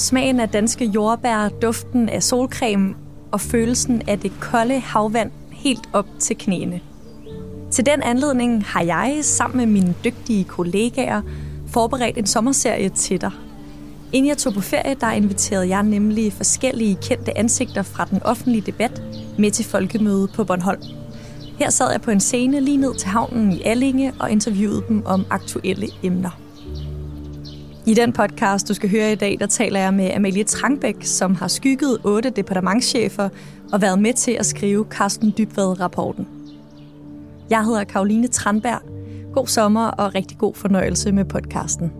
Smagen af danske jordbær, duften af solcreme og følelsen af det kolde havvand helt op til knæene. Til den anledning har jeg sammen med mine dygtige kollegaer forberedt en sommerserie til dig. Inden jeg tog på ferie, der inviterede jeg nemlig forskellige kendte ansigter fra den offentlige debat med til folkemøde på Bornholm. Her sad jeg på en scene lige ned til havnen i Allinge og interviewede dem om aktuelle emner. I den podcast, du skal høre i dag, der taler jeg med Amalie Trangbæk, som har skygget otte departementschefer og været med til at skrive Carsten Dybvad-rapporten. Jeg hedder Karoline Tranberg. God sommer og rigtig god fornøjelse med podcasten.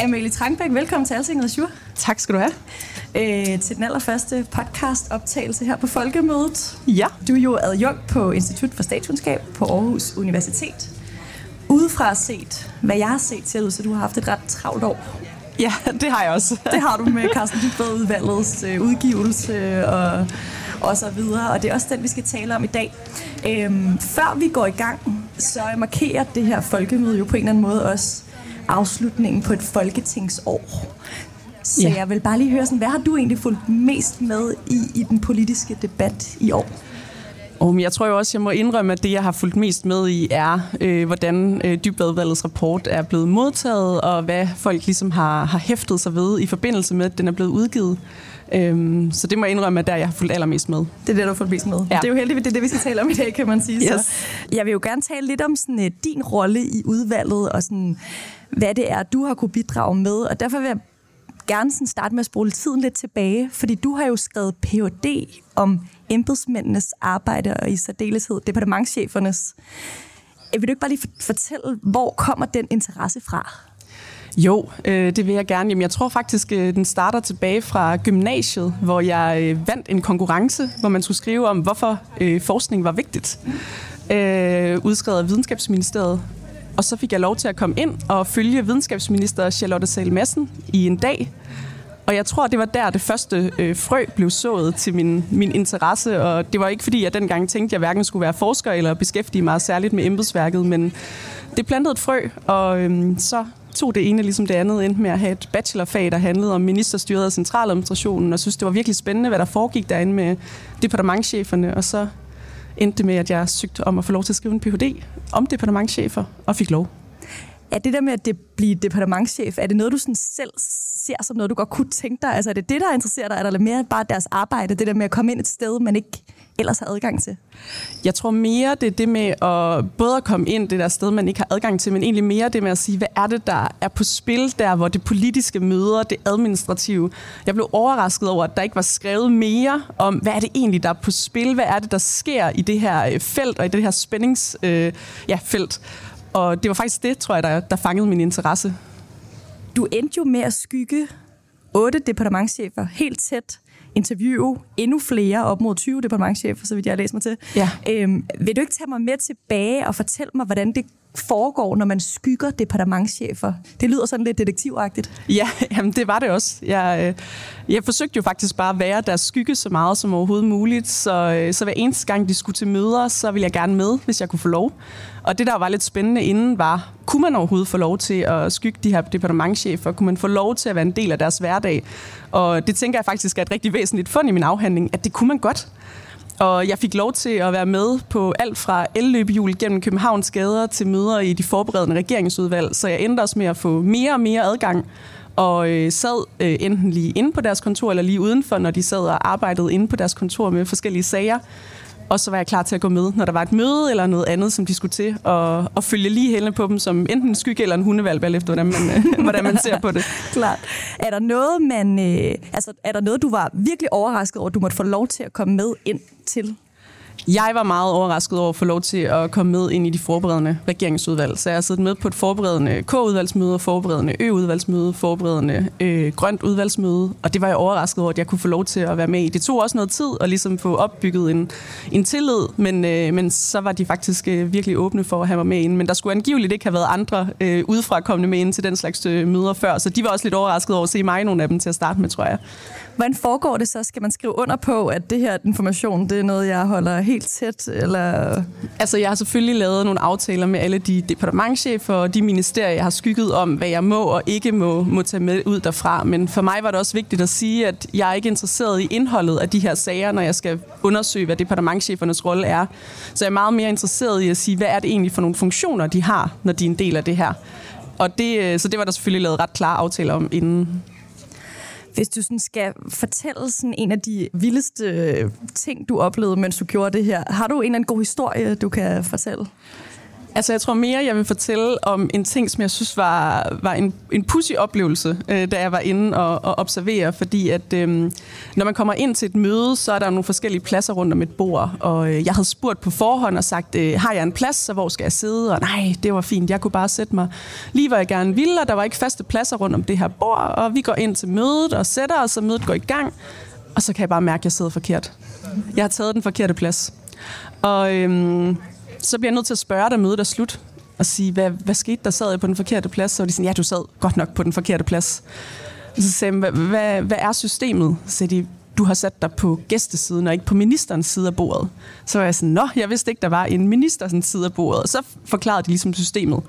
Amalie Trangbæk, velkommen til Altinget Azure. Tak skal du have. Øh, til den allerførste podcast-optagelse her på Folkemødet. Ja. Du er jo adjunkt på Institut for Statskundskab på Aarhus Universitet. Udefra set, hvad jeg har set til, så du har haft et ret travlt år. Ja, det har jeg også. Det har du med Carsten Dybvad udvalgets øh, udgivelse og, og så videre. Og det er også den, vi skal tale om i dag. Øhm, før vi går i gang, så markerer det her folkemøde jo på en eller anden måde også afslutningen på et folketingsår. Så Ja. jeg vil bare lige høre, sådan, hvad har du egentlig fulgt mest med i, i den politiske debat i år? Og jeg tror jo også, jeg må indrømme, at det, jeg har fulgt mest med i, er, øh, hvordan øh, Dybvadvalgets rapport er blevet modtaget, og hvad folk ligesom har, har hæftet sig ved i forbindelse med, at den er blevet udgivet. Øhm, så det må jeg indrømme, at der jeg har fulgt allermest med. Det er det, du har fået mest med. Ja. Det er jo heldigt, det er det, vi skal tale om i dag, kan man sige. Yes. Så jeg vil jo gerne tale lidt om sådan, uh, din rolle i udvalget, og sådan, hvad det er, du har kunne bidrage med. Og derfor vil jeg gerne sådan starte med at spole tiden lidt tilbage, fordi du har jo skrevet Ph.D. om embedsmændenes arbejde, og i særdeleshed departementchefernes. Vil du ikke bare lige fortælle, hvor kommer den interesse fra? Jo, øh, det vil jeg gerne. Jamen, jeg tror faktisk, øh, den starter tilbage fra gymnasiet, hvor jeg øh, vandt en konkurrence, hvor man skulle skrive om, hvorfor øh, forskning var vigtigt. Øh, udskrevet af Videnskabsministeriet. Og så fik jeg lov til at komme ind og følge videnskabsminister Charlotte Sahl Madsen i en dag. Og jeg tror, det var der, det første øh, frø blev sået til min, min interesse. Og det var ikke fordi, jeg dengang tænkte, at jeg hverken skulle være forsker eller beskæftige mig særligt med embedsværket, men det plantede et frø, og øh, så tog det ene ligesom det andet ind med at have et bachelorfag, der handlede om ministerstyret og centraladministrationen, og synes, det var virkelig spændende, hvad der foregik derinde med departementcheferne, og så endte det med, at jeg søgte om at få lov til at skrive en Ph.D. om departementchefer, og fik lov. Er det der med at det blive departementchef, er det noget, du sådan selv ser som noget, du godt kunne tænke dig? Altså er det det, der interesserer dig? Er der mere bare deres arbejde, det der med at komme ind et sted, man ikke ellers har adgang til? Jeg tror mere, det er det med at både at komme ind det der sted, man ikke har adgang til, men egentlig mere det med at sige, hvad er det, der er på spil der, hvor det politiske møder, det administrative. Jeg blev overrasket over, at der ikke var skrevet mere om, hvad er det egentlig, der er på spil? Hvad er det, der sker i det her øh, felt og i det her spændingsfelt? Øh, ja, felt. Og det var faktisk det, tror jeg, der, der fangede min interesse. Du endte jo med at skygge otte departementchefer helt tæt, interviewe endnu flere, op mod 20 departementchefer, så vidt jeg har læst mig til. Ja. Øhm, vil du ikke tage mig med tilbage og fortælle mig, hvordan det foregår, når man skygger departementchefer? Det lyder sådan lidt detektivagtigt. Ja, jamen det var det også. Jeg, øh, jeg forsøgte jo faktisk bare at være deres skygge så meget som overhovedet muligt, så, øh, så hver eneste gang de skulle til møder, så ville jeg gerne med, hvis jeg kunne få lov. Og det, der var lidt spændende inden, var, kunne man overhovedet få lov til at skygge de her departementchefer? Kunne man få lov til at være en del af deres hverdag? Og det tænker jeg faktisk er et rigtig væsentligt fund i min afhandling, at det kunne man godt. Og jeg fik lov til at være med på alt fra elløbehjul gennem Københavns gader til møder i de forberedende regeringsudvalg, så jeg endte også med at få mere og mere adgang og øh, sad øh, enten lige inde på deres kontor eller lige udenfor, når de sad og arbejdede inde på deres kontor med forskellige sager og så var jeg klar til at gå med, når der var et møde eller noget andet, som de skulle til, og, og følge lige hælene på dem som enten en skygge eller en hundevalg, efter hvordan man, øh, hvordan man ser på det. Klart. Er der noget, man, øh, altså, er der noget, du var virkelig overrasket over, at du måtte få lov til at komme med ind til? Jeg var meget overrasket over at få lov til at komme med ind i de forberedende regeringsudvalg. Så jeg har siddet med på et forberedende K-udvalgsmøde, forberedende Ø-udvalgsmøde, forberedende øh, grønt udvalgsmøde. Og det var jeg overrasket over, at jeg kunne få lov til at være med i. Det tog også noget tid at ligesom få opbygget en, en tillid, men, øh, men så var de faktisk øh, virkelig åbne for at have mig med ind. Men der skulle angiveligt ikke have været andre øh, udefra kommende med ind til den slags øh, møder før, så de var også lidt overrasket over at se mig nogle af dem til at starte med, tror jeg. Hvordan foregår det så? Skal man skrive under på, at det her information, det er noget, jeg holder helt tæt? Eller? Altså, jeg har selvfølgelig lavet nogle aftaler med alle de departementchefer og de ministerier, jeg har skygget om, hvad jeg må og ikke må, må tage med ud derfra. Men for mig var det også vigtigt at sige, at jeg er ikke interesseret i indholdet af de her sager, når jeg skal undersøge, hvad departementchefernes rolle er. Så jeg er meget mere interesseret i at sige, hvad er det egentlig for nogle funktioner, de har, når de er en del af det her. Og det, øh, så det var der selvfølgelig lavet ret klare aftaler om inden. Hvis du sådan skal fortælle sådan en af de vildeste ting, du oplevede, mens du gjorde det her, har du en eller anden god historie, du kan fortælle? Altså, jeg tror mere, jeg vil fortælle om en ting, som jeg synes var, var en, en pussy oplevelse, øh, da jeg var inde og, og observere, fordi at øh, når man kommer ind til et møde, så er der nogle forskellige pladser rundt om et bord, og øh, jeg havde spurgt på forhånd og sagt, øh, har jeg en plads, så hvor skal jeg sidde? Og nej, det var fint, jeg kunne bare sætte mig lige, hvor jeg gerne ville, og der var ikke faste pladser rundt om det her bord, og vi går ind til mødet og sætter os, og mødet går i gang, og så kan jeg bare mærke, at jeg sidder forkert. Jeg har taget den forkerte plads. Og... Øh, så bliver jeg nødt til at spørge dig mødet er slut, og sige, hvad, hvad skete der? Sad jeg på den forkerte plads? Så var de sådan, ja, du sad godt nok på den forkerte plads. Og så sagde jeg, hvad, hvad, hvad er systemet? Så sagde de, du har sat dig på gæstesiden og ikke på ministerens side af bordet. Så var jeg sådan, nå, jeg vidste ikke, der var en ministerens side af bordet. Og så forklarede de ligesom systemet.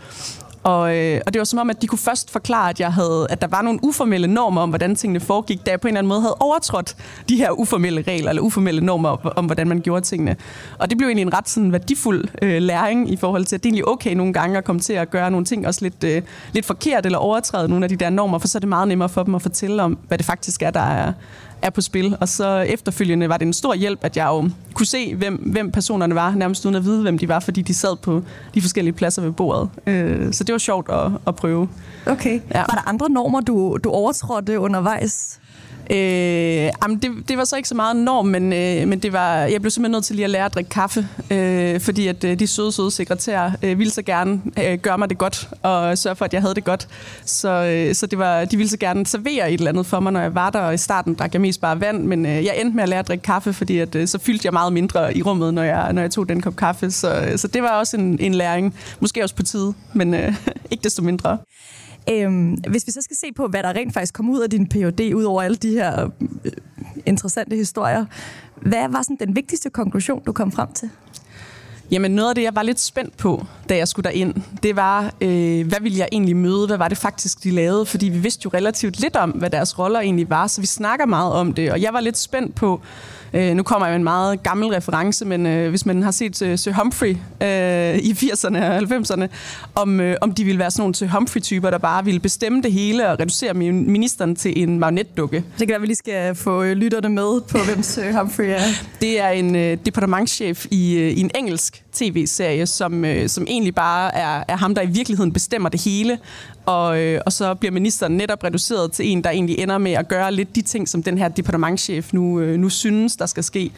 Og, øh, og det var som om, at de kunne først forklare, at, jeg havde, at der var nogle uformelle normer om, hvordan tingene foregik, da jeg på en eller anden måde havde overtrådt de her uformelle regler, eller uformelle normer om, om hvordan man gjorde tingene. Og det blev egentlig en ret sådan, værdifuld øh, læring i forhold til, at det er egentlig okay nogle gange at komme til at gøre nogle ting også lidt, øh, lidt forkert, eller overtræde nogle af de der normer, for så er det meget nemmere for dem at fortælle om, hvad det faktisk er, der er, er på spil. Og så efterfølgende var det en stor hjælp, at jeg jo kunne se, hvem, hvem personerne var, nærmest uden at vide, hvem de var, fordi de sad på de forskellige pladser ved bordet. Øh, så det var sjovt at, at prøve. Okay. Ja. Var der andre normer, du, du overtrådte undervejs? Øh, jamen det, det var så ikke så meget norm, men, øh, men det var, jeg blev simpelthen nødt til lige at lære at drikke kaffe, øh, fordi at øh, de søde, søde sekretærer øh, ville så gerne øh, gøre mig det godt, og sørge for, at jeg havde det godt. Så, øh, så det var, de ville så gerne servere et eller andet for mig, når jeg var der, og i starten drak jeg mest bare vand, men øh, jeg endte med at lære at drikke kaffe, fordi at, øh, så fyldte jeg meget mindre i rummet, når jeg, når jeg tog den kop kaffe. Så, øh, så det var også en, en læring, måske også på tide, men øh, ikke desto mindre. Øhm, hvis vi så skal se på, hvad der rent faktisk kom ud af din PhD, ud over alle de her øh, interessante historier, hvad var sådan den vigtigste konklusion, du kom frem til? Jamen noget af det, jeg var lidt spændt på, da jeg skulle derind, det var, øh, hvad ville jeg egentlig møde? Hvad var det faktisk, de lavede? Fordi vi vidste jo relativt lidt om, hvad deres roller egentlig var, så vi snakker meget om det. Og jeg var lidt spændt på, Øh, nu kommer jeg med en meget gammel reference, men øh, hvis man har set øh, Sir Humphrey øh, i 80'erne og 90'erne, om, øh, om de ville være sådan nogle Sir Humphrey-typer, der bare ville bestemme det hele og reducere ministeren til en magnetdukke. Det kan være, at vi lige skal få øh, lytterne med på, hvem Sir Humphrey er. Det er en øh, departementschef i, øh, i en engelsk tv-serie, som, øh, som egentlig bare er, er ham, der i virkeligheden bestemmer det hele, og, øh, og så bliver ministeren netop reduceret til en, der egentlig ender med at gøre lidt de ting, som den her departementchef nu, øh, nu synes, der skal ske.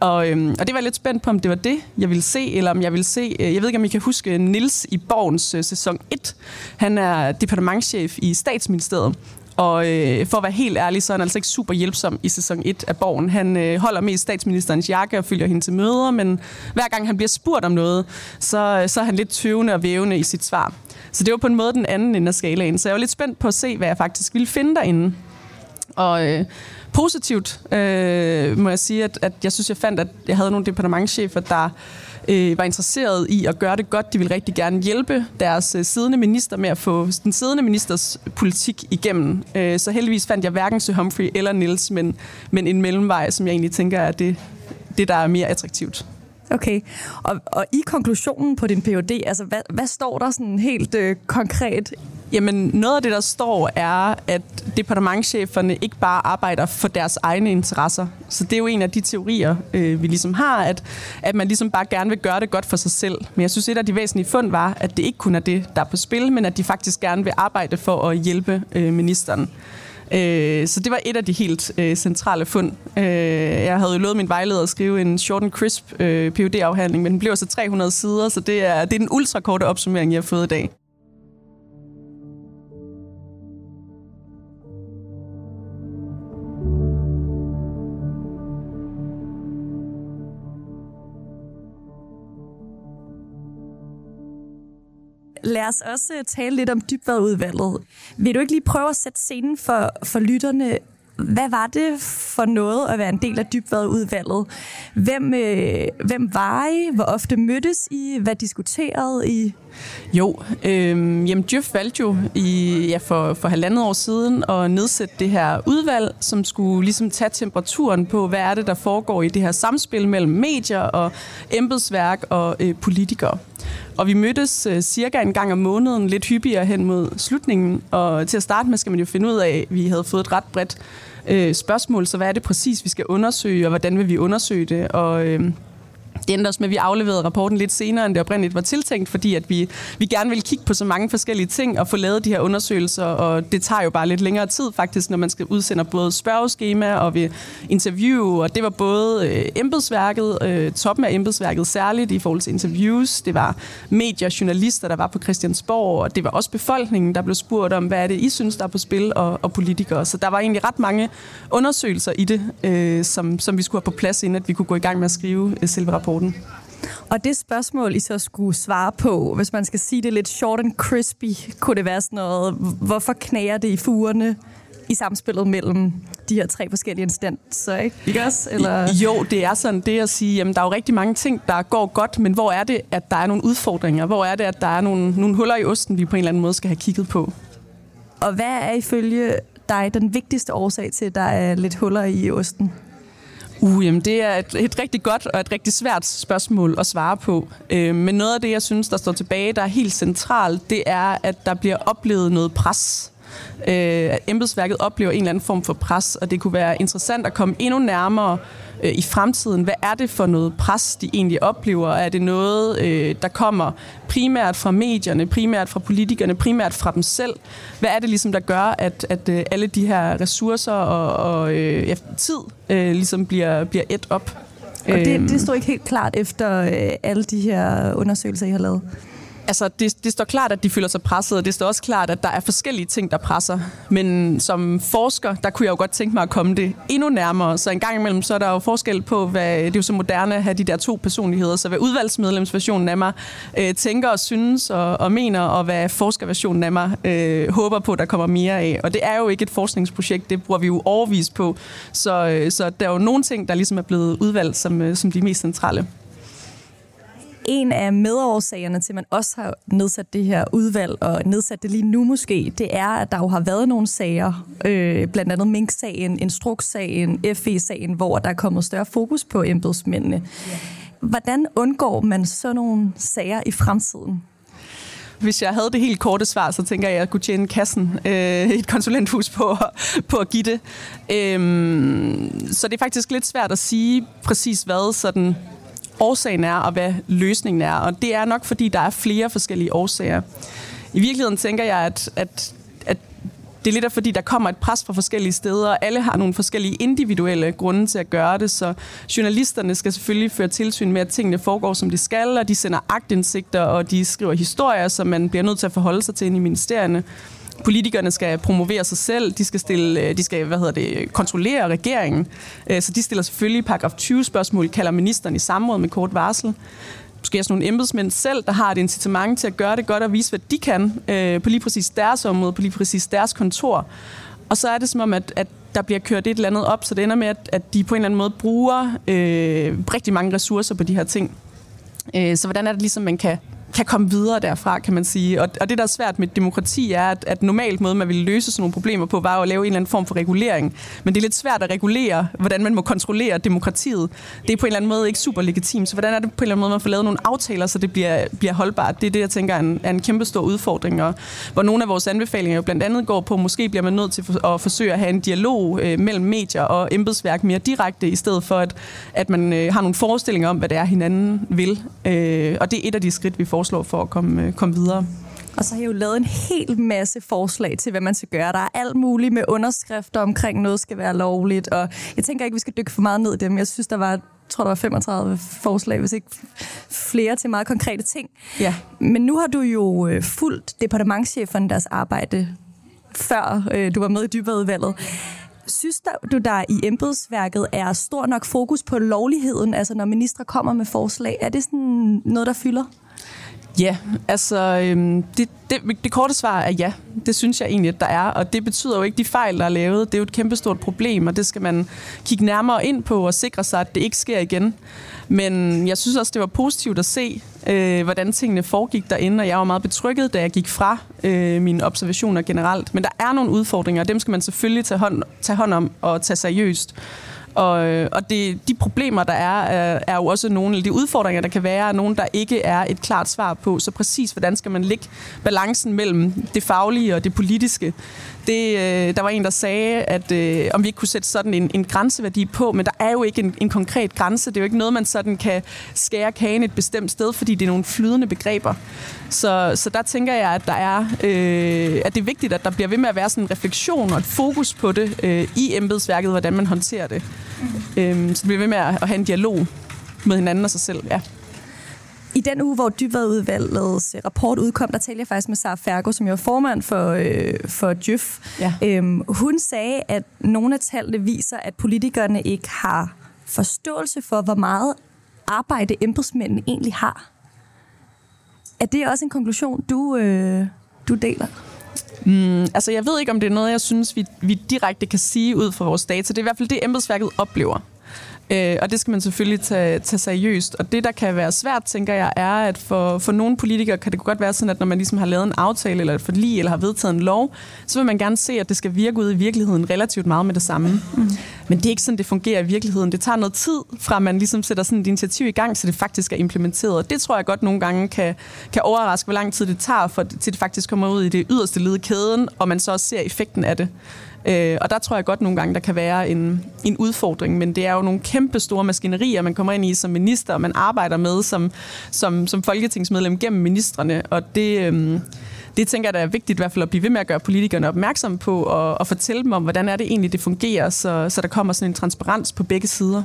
Og, øhm, og det var jeg lidt spændt på, om det var det, jeg ville se, eller om jeg ville se... Øh, jeg ved ikke, om I kan huske øh, Nils i Borgens øh, sæson 1. Han er departementchef i statsministeriet. Og øh, for at være helt ærlig, så er han altså ikke super hjælpsom i sæson 1 af Borgen. Han øh, holder mest statsministerens jakke og følger hende til møder, men hver gang han bliver spurgt om noget, så, øh, så er han lidt tøvende og vævende i sit svar. Så det var på en måde den anden ende af skalaen. Så jeg var lidt spændt på at se, hvad jeg faktisk ville finde derinde. Og øh, positivt øh, må jeg sige, at, at jeg synes, jeg fandt, at jeg havde nogle departementchefer, der øh, var interesseret i at gøre det godt. De ville rigtig gerne hjælpe deres øh, siddende minister med at få den siddende ministers politik igennem. Øh, så heldigvis fandt jeg hverken Sir Humphrey eller Nils, men, men en mellemvej, som jeg egentlig tænker er det, det der er mere attraktivt. Okay, og, og i konklusionen på din PhD, altså hvad, hvad står der sådan helt øh, konkret? Jamen noget af det, der står, er, at departementcheferne ikke bare arbejder for deres egne interesser. Så det er jo en af de teorier, øh, vi ligesom har, at, at man ligesom bare gerne vil gøre det godt for sig selv. Men jeg synes, et af de væsentlige fund var, at det ikke kun er det, der er på spil, men at de faktisk gerne vil arbejde for at hjælpe øh, ministeren. Øh, så det var et af de helt øh, centrale fund. Øh, jeg havde jo lovet min vejleder at skrive en short and crisp øh, phd afhandling men den blev så 300 sider, så det er, det er den ultrakorte opsummering, jeg har fået i dag. Lad os også øh, tale lidt om dybvadudvalget. Vil du ikke lige prøve at sætte scenen for, for lytterne? Hvad var det for noget at være en del af dybvadudvalget? Hvem, øh, hvem var I? Hvor ofte mødtes I? Hvad diskuterede I? Jo, øh, jamen Djøf valgte jo i, ja, for, for halvandet år siden at nedsætte det her udvalg, som skulle ligesom tage temperaturen på, hvad er det, der foregår i det her samspil mellem medier og embedsværk og øh, politikere. Og vi mødtes øh, cirka en gang om måneden, lidt hyppigere hen mod slutningen. Og til at starte med skal man jo finde ud af, at vi havde fået et ret bredt øh, spørgsmål, så hvad er det præcis, vi skal undersøge, og hvordan vil vi undersøge det? Og... Øh, det endte også med, at vi afleverede rapporten lidt senere, end det oprindeligt var tiltænkt, fordi at vi, vi gerne ville kigge på så mange forskellige ting og få lavet de her undersøgelser, og det tager jo bare lidt længere tid faktisk, når man skal udsende både spørgeskema og vi interview, og det var både øh, embedsværket, øh, toppen af embedsværket særligt i forhold til interviews, det var medier, journalister, der var på Christiansborg, og det var også befolkningen, der blev spurgt om, hvad er det, I synes, der er på spil, og, og politikere. Så der var egentlig ret mange undersøgelser i det, øh, som, som vi skulle have på plads, inden at vi kunne gå i gang med at skrive øh, selve rapporten rapporten. Og det spørgsmål, I så skulle svare på, hvis man skal sige det lidt short and crispy, kunne det være sådan noget, hvorfor knager det i fugerne i samspillet mellem de her tre forskellige instanser, ikke? ikke også? Eller? Jo, det er sådan det at sige, jamen der er jo rigtig mange ting, der går godt, men hvor er det, at der er nogle udfordringer? Hvor er det, at der er nogle, nogle huller i osten, vi på en eller anden måde skal have kigget på? Og hvad er ifølge dig den vigtigste årsag til, at der er lidt huller i osten? Uh, jamen det er et, et rigtig godt og et rigtig svært spørgsmål at svare på. Øh, men noget af det, jeg synes, der står tilbage, der er helt centralt, det er, at der bliver oplevet noget pres. Øh, at embedsværket oplever en eller anden form for pres, og det kunne være interessant at komme endnu nærmere øh, i fremtiden. Hvad er det for noget pres, de egentlig oplever? Er det noget, øh, der kommer primært fra medierne, primært fra politikerne, primært fra dem selv? Hvad er det ligesom, der gør, at, at øh, alle de her ressourcer og, og øh, ja, tid øh, ligesom bliver, bliver et op? Og det, det står ikke helt klart efter øh, alle de her undersøgelser, I har lavet? Altså, det, det står klart, at de føler sig presset, og det står også klart, at der er forskellige ting, der presser. Men som forsker, der kunne jeg jo godt tænke mig at komme det endnu nærmere. Så en gang imellem, så er der jo forskel på, hvad, det er jo så moderne at have de der to personligheder, så hvad udvalgsmedlemsversionen af mig øh, tænker og synes og, og mener, og hvad forskerversionen af mig øh, håber på, der kommer mere af. Og det er jo ikke et forskningsprojekt, det bruger vi jo overvis på. Så, øh, så der er jo nogle ting, der ligesom er blevet udvalgt som, øh, som de mest centrale en af medårsagerne til, at man også har nedsat det her udvalg, og nedsat det lige nu måske, det er, at der jo har været nogle sager, øh, blandt andet Mink-sagen, Instruks-sagen, FE-sagen, hvor der er kommet større fokus på embedsmændene. Hvordan undgår man sådan nogle sager i fremtiden? Hvis jeg havde det helt korte svar, så tænker jeg, at jeg kunne tjene kassen øh, et konsulenthus på, på at give det. Øhm, så det er faktisk lidt svært at sige præcis, hvad sådan årsagen er, og hvad løsningen er. Og det er nok, fordi der er flere forskellige årsager. I virkeligheden tænker jeg, at, at, at det er lidt af, fordi der kommer et pres fra forskellige steder, og alle har nogle forskellige individuelle grunde til at gøre det, så journalisterne skal selvfølgelig føre tilsyn med, at tingene foregår, som de skal, og de sender agtindsigter, og de skriver historier, som man bliver nødt til at forholde sig til inde i ministerierne politikerne skal promovere sig selv, de skal, stille, øh, de skal hvad hedder det, kontrollere regeringen, øh, så de stiller selvfølgelig paragraf 20 spørgsmål, kalder ministeren i samråd med kort varsel. Måske også nogle embedsmænd selv, der har et incitament til at gøre det godt og vise, hvad de kan øh, på lige præcis deres område, på lige præcis deres kontor. Og så er det som om, at, at der bliver kørt et eller andet op, så det ender med, at, at de på en eller anden måde bruger øh, rigtig mange ressourcer på de her ting. Øh, så hvordan er det ligesom, man kan kan komme videre derfra, kan man sige. Og, og det, der er svært med demokrati, er, at, at normalt måde, man ville løse sådan nogle problemer på, var at lave en eller anden form for regulering. Men det er lidt svært at regulere, hvordan man må kontrollere demokratiet. Det er på en eller anden måde ikke super legitimt. Så hvordan er det på en eller anden måde, man får lavet nogle aftaler, så det bliver, bliver holdbart? Det er det, jeg tænker er en, er en kæmpe stor udfordring. Og hvor nogle af vores anbefalinger jo blandt andet går på, måske bliver man nødt til at forsøge at have en dialog øh, mellem medier og embedsværk mere direkte, i stedet for at, at man øh, har nogle forestillinger om, hvad det er, hinanden vil. Øh, og det er et af de skridt, vi foreslår for at komme, øh, komme videre. Og så har jeg jo lavet en hel masse forslag til, hvad man skal gøre. Der er alt muligt med underskrifter omkring, noget skal være lovligt. Og jeg tænker ikke, vi skal dykke for meget ned i dem. Jeg synes, der var jeg tror, der var 35 forslag, hvis ikke flere til meget konkrete ting. Ja. Men nu har du jo øh, fulgt departementcheferne deres arbejde, før øh, du var med i dybere Synes du, der i embedsværket er stor nok fokus på lovligheden, altså når ministre kommer med forslag? Er det sådan noget, der fylder? Ja, altså øhm, det, det, det korte svar er ja. Det synes jeg egentlig, at der er. Og det betyder jo ikke de fejl, der er lavet. Det er jo et kæmpestort problem, og det skal man kigge nærmere ind på og sikre sig, at det ikke sker igen. Men jeg synes også, det var positivt at se, øh, hvordan tingene foregik derinde, og jeg var meget betrykket, da jeg gik fra øh, mine observationer generelt. Men der er nogle udfordringer, og dem skal man selvfølgelig tage hånd, tage hånd om og tage seriøst. Og, øh, og det, de problemer, der er, øh, er, jo også nogle af de udfordringer, der kan være, nogle, der ikke er et klart svar på. Så præcis, hvordan skal man lægge balancen mellem det faglige og det politiske? Det, øh, der var en, der sagde, at øh, om vi ikke kunne sætte sådan en, en grænseværdi på, men der er jo ikke en, en konkret grænse. Det er jo ikke noget, man sådan kan skære kagen et bestemt sted, fordi det er nogle flydende begreber. Så, så der tænker jeg, at der er, øh, at det er vigtigt, at der bliver ved med at være sådan en refleksion og et fokus på det øh, i embedsværket, hvordan man håndterer det. Øh, så det bliver ved med at, at have en dialog med hinanden og sig selv. Ja. I den uge, hvor Dybvadudvalgets rapport udkom, der talte jeg faktisk med Sara Fergo, som jo er formand for, øh, for Djøf. Ja. Øhm, hun sagde, at nogle af tallene viser, at politikerne ikke har forståelse for, hvor meget arbejde embedsmændene egentlig har. Er det også en konklusion, du, øh, du deler? Mm, altså, jeg ved ikke, om det er noget, jeg synes, vi, vi direkte kan sige ud fra vores data. Det er i hvert fald det, embedsværket oplever. Øh, og det skal man selvfølgelig tage, tage seriøst. Og det, der kan være svært, tænker jeg, er, at for, for nogle politikere kan det godt være sådan, at når man ligesom har lavet en aftale eller et forlig eller har vedtaget en lov, så vil man gerne se, at det skal virke ud i virkeligheden relativt meget med det samme. Mm. Men det er ikke sådan, det fungerer i virkeligheden. Det tager noget tid fra, man ligesom sætter sådan et initiativ i gang, så det faktisk er implementeret. Og det tror jeg godt nogle gange kan, kan overraske, hvor lang tid det tager, for, til det faktisk kommer ud i det yderste led i kæden, og man så også ser effekten af det. Øh, og der tror jeg godt nogle gange, der kan være en, en udfordring, men det er jo nogle kæmpe store maskinerier, man kommer ind i som minister, og man arbejder med som, som, som folketingsmedlem gennem ministerne, og det... Øh, det tænker jeg, der er vigtigt i hvert fald at blive ved med at gøre politikerne opmærksom på, og, og fortælle dem om, hvordan er det egentlig, det fungerer, så, så der kommer sådan en transparens på begge sider.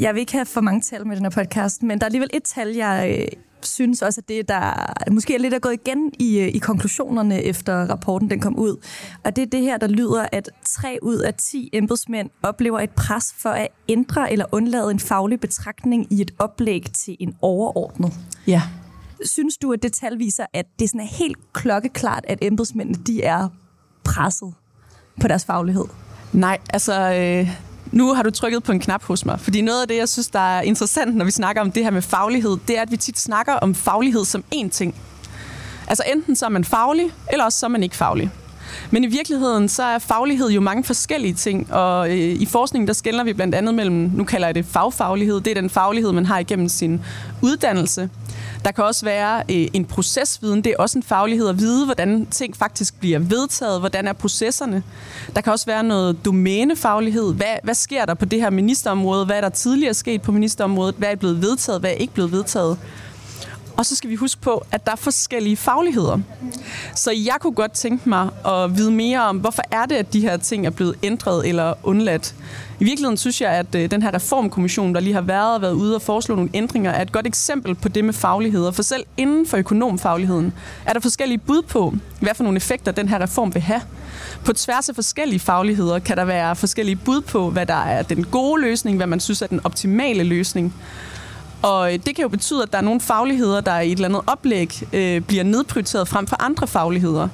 Jeg vil ikke have for mange tal med den her podcast, men der er alligevel et tal, jeg øh, synes også, at det, der måske er lidt er gået igen i, øh, i konklusionerne efter rapporten den kom ud. Og det er det her, der lyder, at 3 ud af 10 embedsmænd oplever et pres for at ændre eller undlade en faglig betragtning i et oplæg til en overordnet. Ja. Synes du, at det tal viser, at det sådan er helt klokkeklart, at embedsmændene de er presset på deres faglighed? Nej, altså øh, nu har du trykket på en knap hos mig, fordi noget af det, jeg synes, der er interessant, når vi snakker om det her med faglighed, det er, at vi tit snakker om faglighed som én ting. Altså enten så er man faglig, eller også så er man ikke faglig. Men i virkeligheden, så er faglighed jo mange forskellige ting, og øh, i forskningen, der skældner vi blandt andet mellem, nu kalder jeg det fagfaglighed, det er den faglighed, man har igennem sin uddannelse. Der kan også være øh, en procesviden, det er også en faglighed at vide, hvordan ting faktisk bliver vedtaget, hvordan er processerne. Der kan også være noget domænefaglighed, hvad, hvad sker der på det her ministerområde, hvad er der tidligere sket på ministerområdet, hvad er blevet vedtaget, hvad er ikke blevet vedtaget. Og så skal vi huske på, at der er forskellige fagligheder. Så jeg kunne godt tænke mig at vide mere om, hvorfor er det, at de her ting er blevet ændret eller undladt. I virkeligheden synes jeg, at øh, den her reformkommission, der lige har været og været ude og foreslå nogle ændringer, er et godt eksempel på det med fagligheder. For selv inden for økonomfagligheden er der forskellige bud på, hvad for nogle effekter den her reform vil have. På tværs af forskellige fagligheder kan der være forskellige bud på, hvad der er den gode løsning, hvad man synes er den optimale løsning. Og øh, det kan jo betyde, at der er nogle fagligheder, der i et eller andet oplæg øh, bliver nedprioriteret frem for andre fagligheder.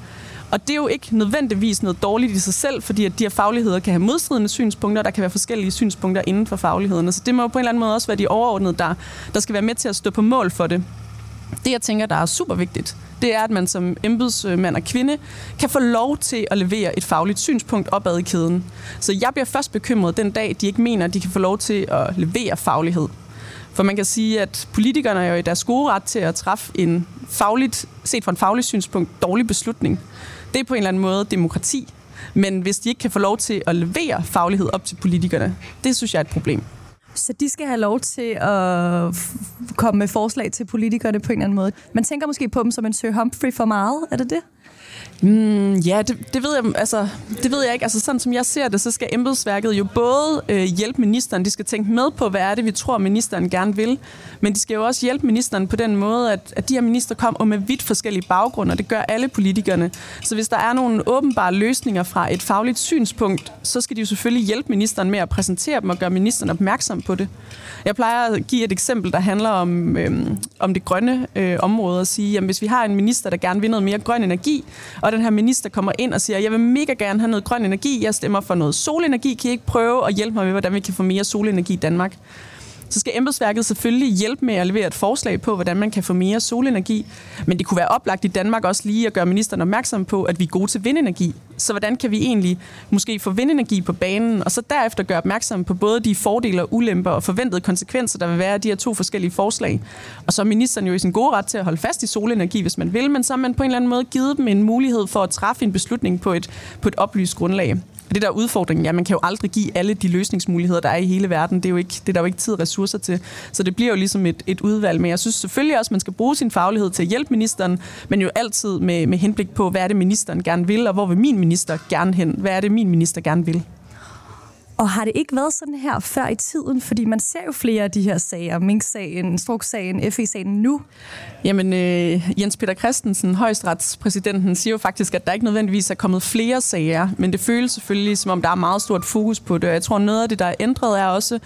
Og det er jo ikke nødvendigvis noget dårligt i sig selv, fordi at de her fagligheder kan have modstridende synspunkter, og der kan være forskellige synspunkter inden for faglighederne. Så det må på en eller anden måde også være de overordnede, der, der skal være med til at stå på mål for det. Det, jeg tænker, der er super vigtigt, det er, at man som embedsmand og kvinde kan få lov til at levere et fagligt synspunkt opad i kæden. Så jeg bliver først bekymret den dag, de ikke mener, at de kan få lov til at levere faglighed. For man kan sige, at politikerne er jo i deres gode ret til at træffe en fagligt, set fra en faglig synspunkt, dårlig beslutning. Det er på en eller anden måde demokrati. Men hvis de ikke kan få lov til at levere faglighed op til politikerne, det synes jeg er et problem. Så de skal have lov til at komme med forslag til politikerne på en eller anden måde. Man tænker måske på dem som en Sir Humphrey for meget, er det det? Mm, ja, det, det, ved jeg, altså, det ved jeg ikke. Altså, sådan som jeg ser det, så skal embedsværket jo både øh, hjælpe ministeren, de skal tænke med på, hvad er det, vi tror, ministeren gerne vil, men de skal jo også hjælpe ministeren på den måde, at, at de her minister kommer med vidt forskellige baggrunde, og det gør alle politikerne. Så hvis der er nogle åbenbare løsninger fra et fagligt synspunkt, så skal de jo selvfølgelig hjælpe ministeren med at præsentere dem og gøre ministeren opmærksom på det. Jeg plejer at give et eksempel, der handler om, øh, om det grønne øh, område, og sige, at hvis vi har en minister, der gerne vil noget mere grøn energi, og den her minister kommer ind og siger, jeg vil mega gerne have noget grøn energi, jeg stemmer for noget solenergi, kan I ikke prøve at hjælpe mig med, hvordan vi kan få mere solenergi i Danmark? Så skal embedsværket selvfølgelig hjælpe med at levere et forslag på, hvordan man kan få mere solenergi. Men det kunne være oplagt i Danmark også lige at gøre ministeren opmærksom på, at vi er gode til vindenergi. Så hvordan kan vi egentlig måske få vindenergi på banen, og så derefter gøre opmærksom på både de fordele og ulemper og forventede konsekvenser, der vil være af de her to forskellige forslag. Og så er ministeren jo i sin gode ret til at holde fast i solenergi, hvis man vil, men så har man på en eller anden måde givet dem en mulighed for at træffe en beslutning på et, på et oplyst grundlag. Og det der udfordring, ja, man kan jo aldrig give alle de løsningsmuligheder, der er i hele verden. Det er, jo ikke, det er der jo ikke tid og ressourcer til. Så det bliver jo ligesom et, et udvalg. Men jeg synes selvfølgelig også, at man skal bruge sin faglighed til at hjælpe ministeren, men jo altid med, med henblik på, hvad er det, ministeren gerne vil, og hvor vil min minister gerne hen? Hvad er det, min minister gerne vil? Og har det ikke været sådan her før i tiden? Fordi man ser jo flere af de her sager, Mink-sagen, Struk-sagen, FE-sagen nu. Jamen, øh, Jens Peter Christensen, højesteretspræsidenten, siger jo faktisk, at der ikke nødvendigvis er kommet flere sager, men det føles selvfølgelig, som om der er meget stort fokus på det. Og jeg tror, noget af det, der er ændret, er også,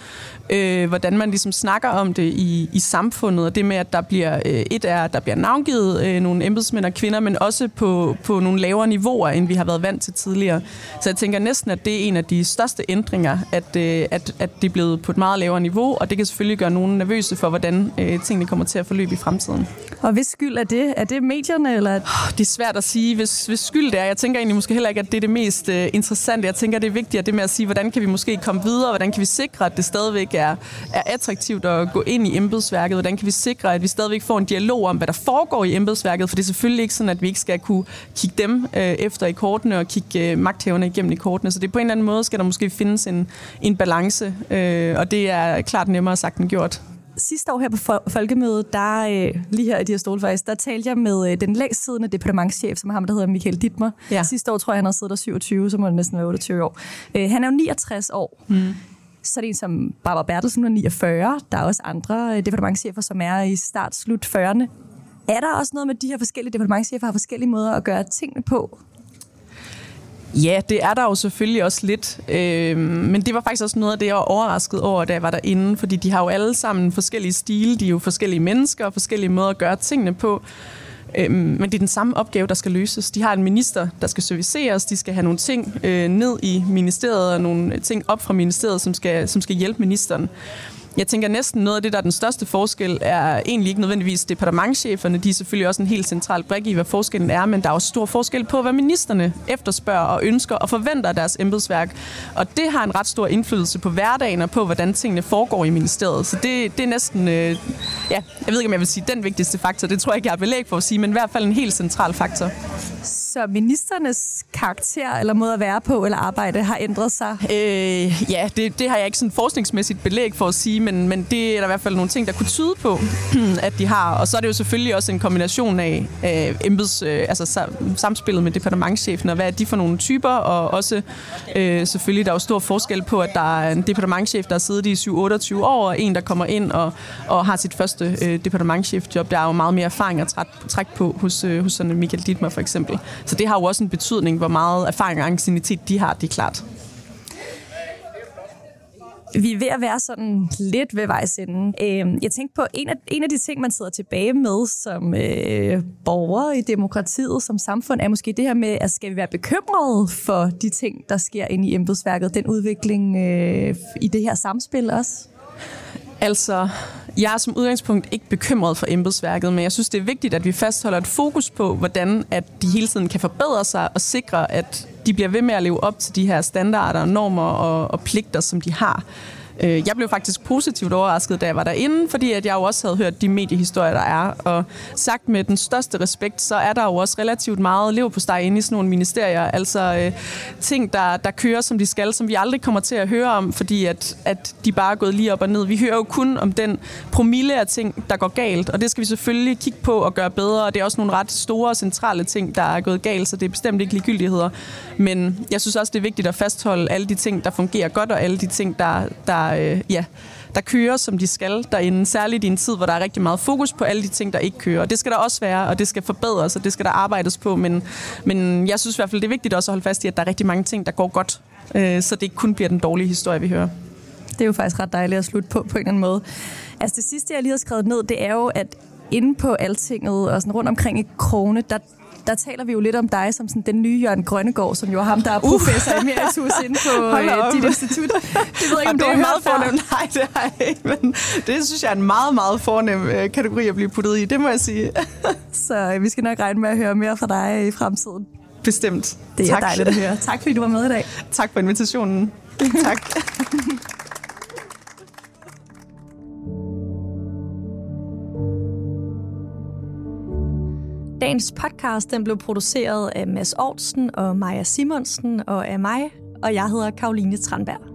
øh, hvordan man ligesom snakker om det i, i samfundet, og det med, at der bliver, øh, et er, at der bliver navngivet øh, nogle embedsmænd og kvinder, men også på, på nogle lavere niveauer, end vi har været vant til tidligere. Så jeg tænker næsten, at det er en af de største ændringer, at, øh, at, at det er blevet på et meget lavere niveau, og det kan selvfølgelig gøre nogen nervøse for, hvordan øh, tingene kommer til at forløbe i fremtiden. Og hvis skyld er det? Er det medierne? Eller? Det er svært at sige, hvis, hvis skyld det er. Jeg tænker egentlig måske heller ikke, at det er det mest øh, interessante. Jeg tænker, det er vigtigt, at det med at sige, hvordan kan vi måske komme videre, hvordan kan vi sikre, at det stadigvæk er, er attraktivt at gå ind i embedsværket, hvordan kan vi sikre, at vi stadigvæk får en dialog om, hvad der foregår i embedsværket, for det er selvfølgelig ikke sådan, at vi ikke skal kunne kigge dem øh, efter i kortene og kigge øh, magthæverne igennem i kortene. Så det er på en eller anden måde, skal der måske findes en, en balance, øh, og det er klart nemmere sagt end gjort sidste år her på Folkemødet, der, øh, lige her i de her stole faktisk, der talte jeg med øh, den længst siddende departementschef, som er ham, der hedder Michael Dittmer. Ja. Sidste år tror jeg, han har siddet der 27, så må det næsten være 28 år. Øh, han er jo 69 år. Mm. Så er det en som Barbara Bertelsen er 49. Der er også andre departementchefer, som er i start slut 40'erne. Er der også noget med, de her forskellige departementchefer har forskellige måder at gøre tingene på? Ja, det er der jo selvfølgelig også lidt. Øh, men det var faktisk også noget af det, jeg var overrasket over, da jeg var derinde. Fordi de har jo alle sammen forskellige stile. De er jo forskellige mennesker og forskellige måder at gøre tingene på. Øh, men det er den samme opgave, der skal løses. De har en minister, der skal serviceres. De skal have nogle ting øh, ned i ministeriet og nogle ting op fra ministeriet, som skal, som skal hjælpe ministeren. Jeg tænker næsten noget af det, der er den største forskel, er egentlig ikke nødvendigvis departementcheferne. De er selvfølgelig også en helt central brik i, hvad forskellen er, men der er også stor forskel på, hvad ministerne efterspørger og ønsker og forventer af deres embedsværk. Og det har en ret stor indflydelse på hverdagen og på, hvordan tingene foregår i ministeriet. Så det, det er næsten, øh, ja, jeg ved ikke, om jeg vil sige den vigtigste faktor. Det tror jeg ikke, jeg har belæg for at sige, men i hvert fald en helt central faktor. Så ministernes karakter eller måde at være på eller arbejde har ændret sig? Øh, ja, det, det har jeg ikke sådan forskningsmæssigt belæg for at sige, men, men det er der i hvert fald nogle ting, der kunne tyde på, at de har. Og så er det jo selvfølgelig også en kombination af øh, embeds, øh, altså samspillet med departementchefen, og hvad er de for nogle typer, og også øh, selvfølgelig, der er jo stor forskel på, at der er en departementchef, der har siddet i 7-28 år, og en, der kommer ind og, og har sit første øh, departementchefjob. Der er jo meget mere erfaring at trække på hos, øh, hos sådan Michael Dittmer for eksempel. Så det har jo også en betydning, hvor meget erfaring og angstinitet de har, det er klart. Vi er ved at være sådan lidt ved vejs ende. Øhm, jeg tænkte på, en af, en af de ting, man sidder tilbage med som øh, borger i demokratiet, som samfund, er måske det her med, at skal vi være bekymrede for de ting, der sker inde i embedsværket, den udvikling øh, i det her samspil også? Altså, jeg er som udgangspunkt ikke bekymret for embedsværket, men jeg synes, det er vigtigt, at vi fastholder et fokus på, hvordan at de hele tiden kan forbedre sig og sikre, at de bliver ved med at leve op til de her standarder, normer og, og pligter, som de har. Øh, jeg blev faktisk positivt overrasket, da jeg var derinde, fordi at jeg jo også havde hørt de mediehistorier, der er. Og sagt med den største respekt, så er der jo også relativt meget lev på steg inde i sådan nogle ministerier. Altså øh, ting, der, der kører, som de skal, som vi aldrig kommer til at høre om, fordi at, at de bare er gået lige op og ned. Vi hører jo kun om den promille af ting, der går galt, og det skal vi selvfølgelig kigge på og gøre bedre. Og det er også nogle ret store og centrale ting, der er gået galt, så det er bestemt ikke ligegyldigheder. Men jeg synes også, det er vigtigt at fastholde alle de ting, der fungerer godt, og alle de ting, der, der øh, ja, der kører, som de skal derinde. Særligt i en tid, hvor der er rigtig meget fokus på alle de ting, der ikke kører. Det skal der også være, og det skal forbedres, og det skal der arbejdes på. Men, men jeg synes i hvert fald, det er vigtigt også at holde fast i, at der er rigtig mange ting, der går godt. Øh, så det ikke kun bliver den dårlige historie, vi hører. Det er jo faktisk ret dejligt at slutte på, på en eller anden måde. Altså det sidste, jeg lige har skrevet ned, det er jo, at inde på altinget og sådan rundt omkring i Krone, der, der taler vi jo lidt om dig som sådan den nye Jørgen Grønnegård, som jo er ham, der er professor uh. emeritus inde på øh, dit institut. Det ved jeg ikke, om du er meget fornemt. Nej, det har jeg ikke, men det synes jeg er en meget, meget fornem øh, kategori at blive puttet i, det må jeg sige. Så øh, vi skal nok regne med at høre mere fra dig i fremtiden. Bestemt. Det er tak. dejligt at høre. Tak fordi du var med i dag. Tak for invitationen. tak. Dagens podcast den blev produceret af Mads Aarhusen og Maja Simonsen og af mig, og jeg hedder Karoline Tranberg.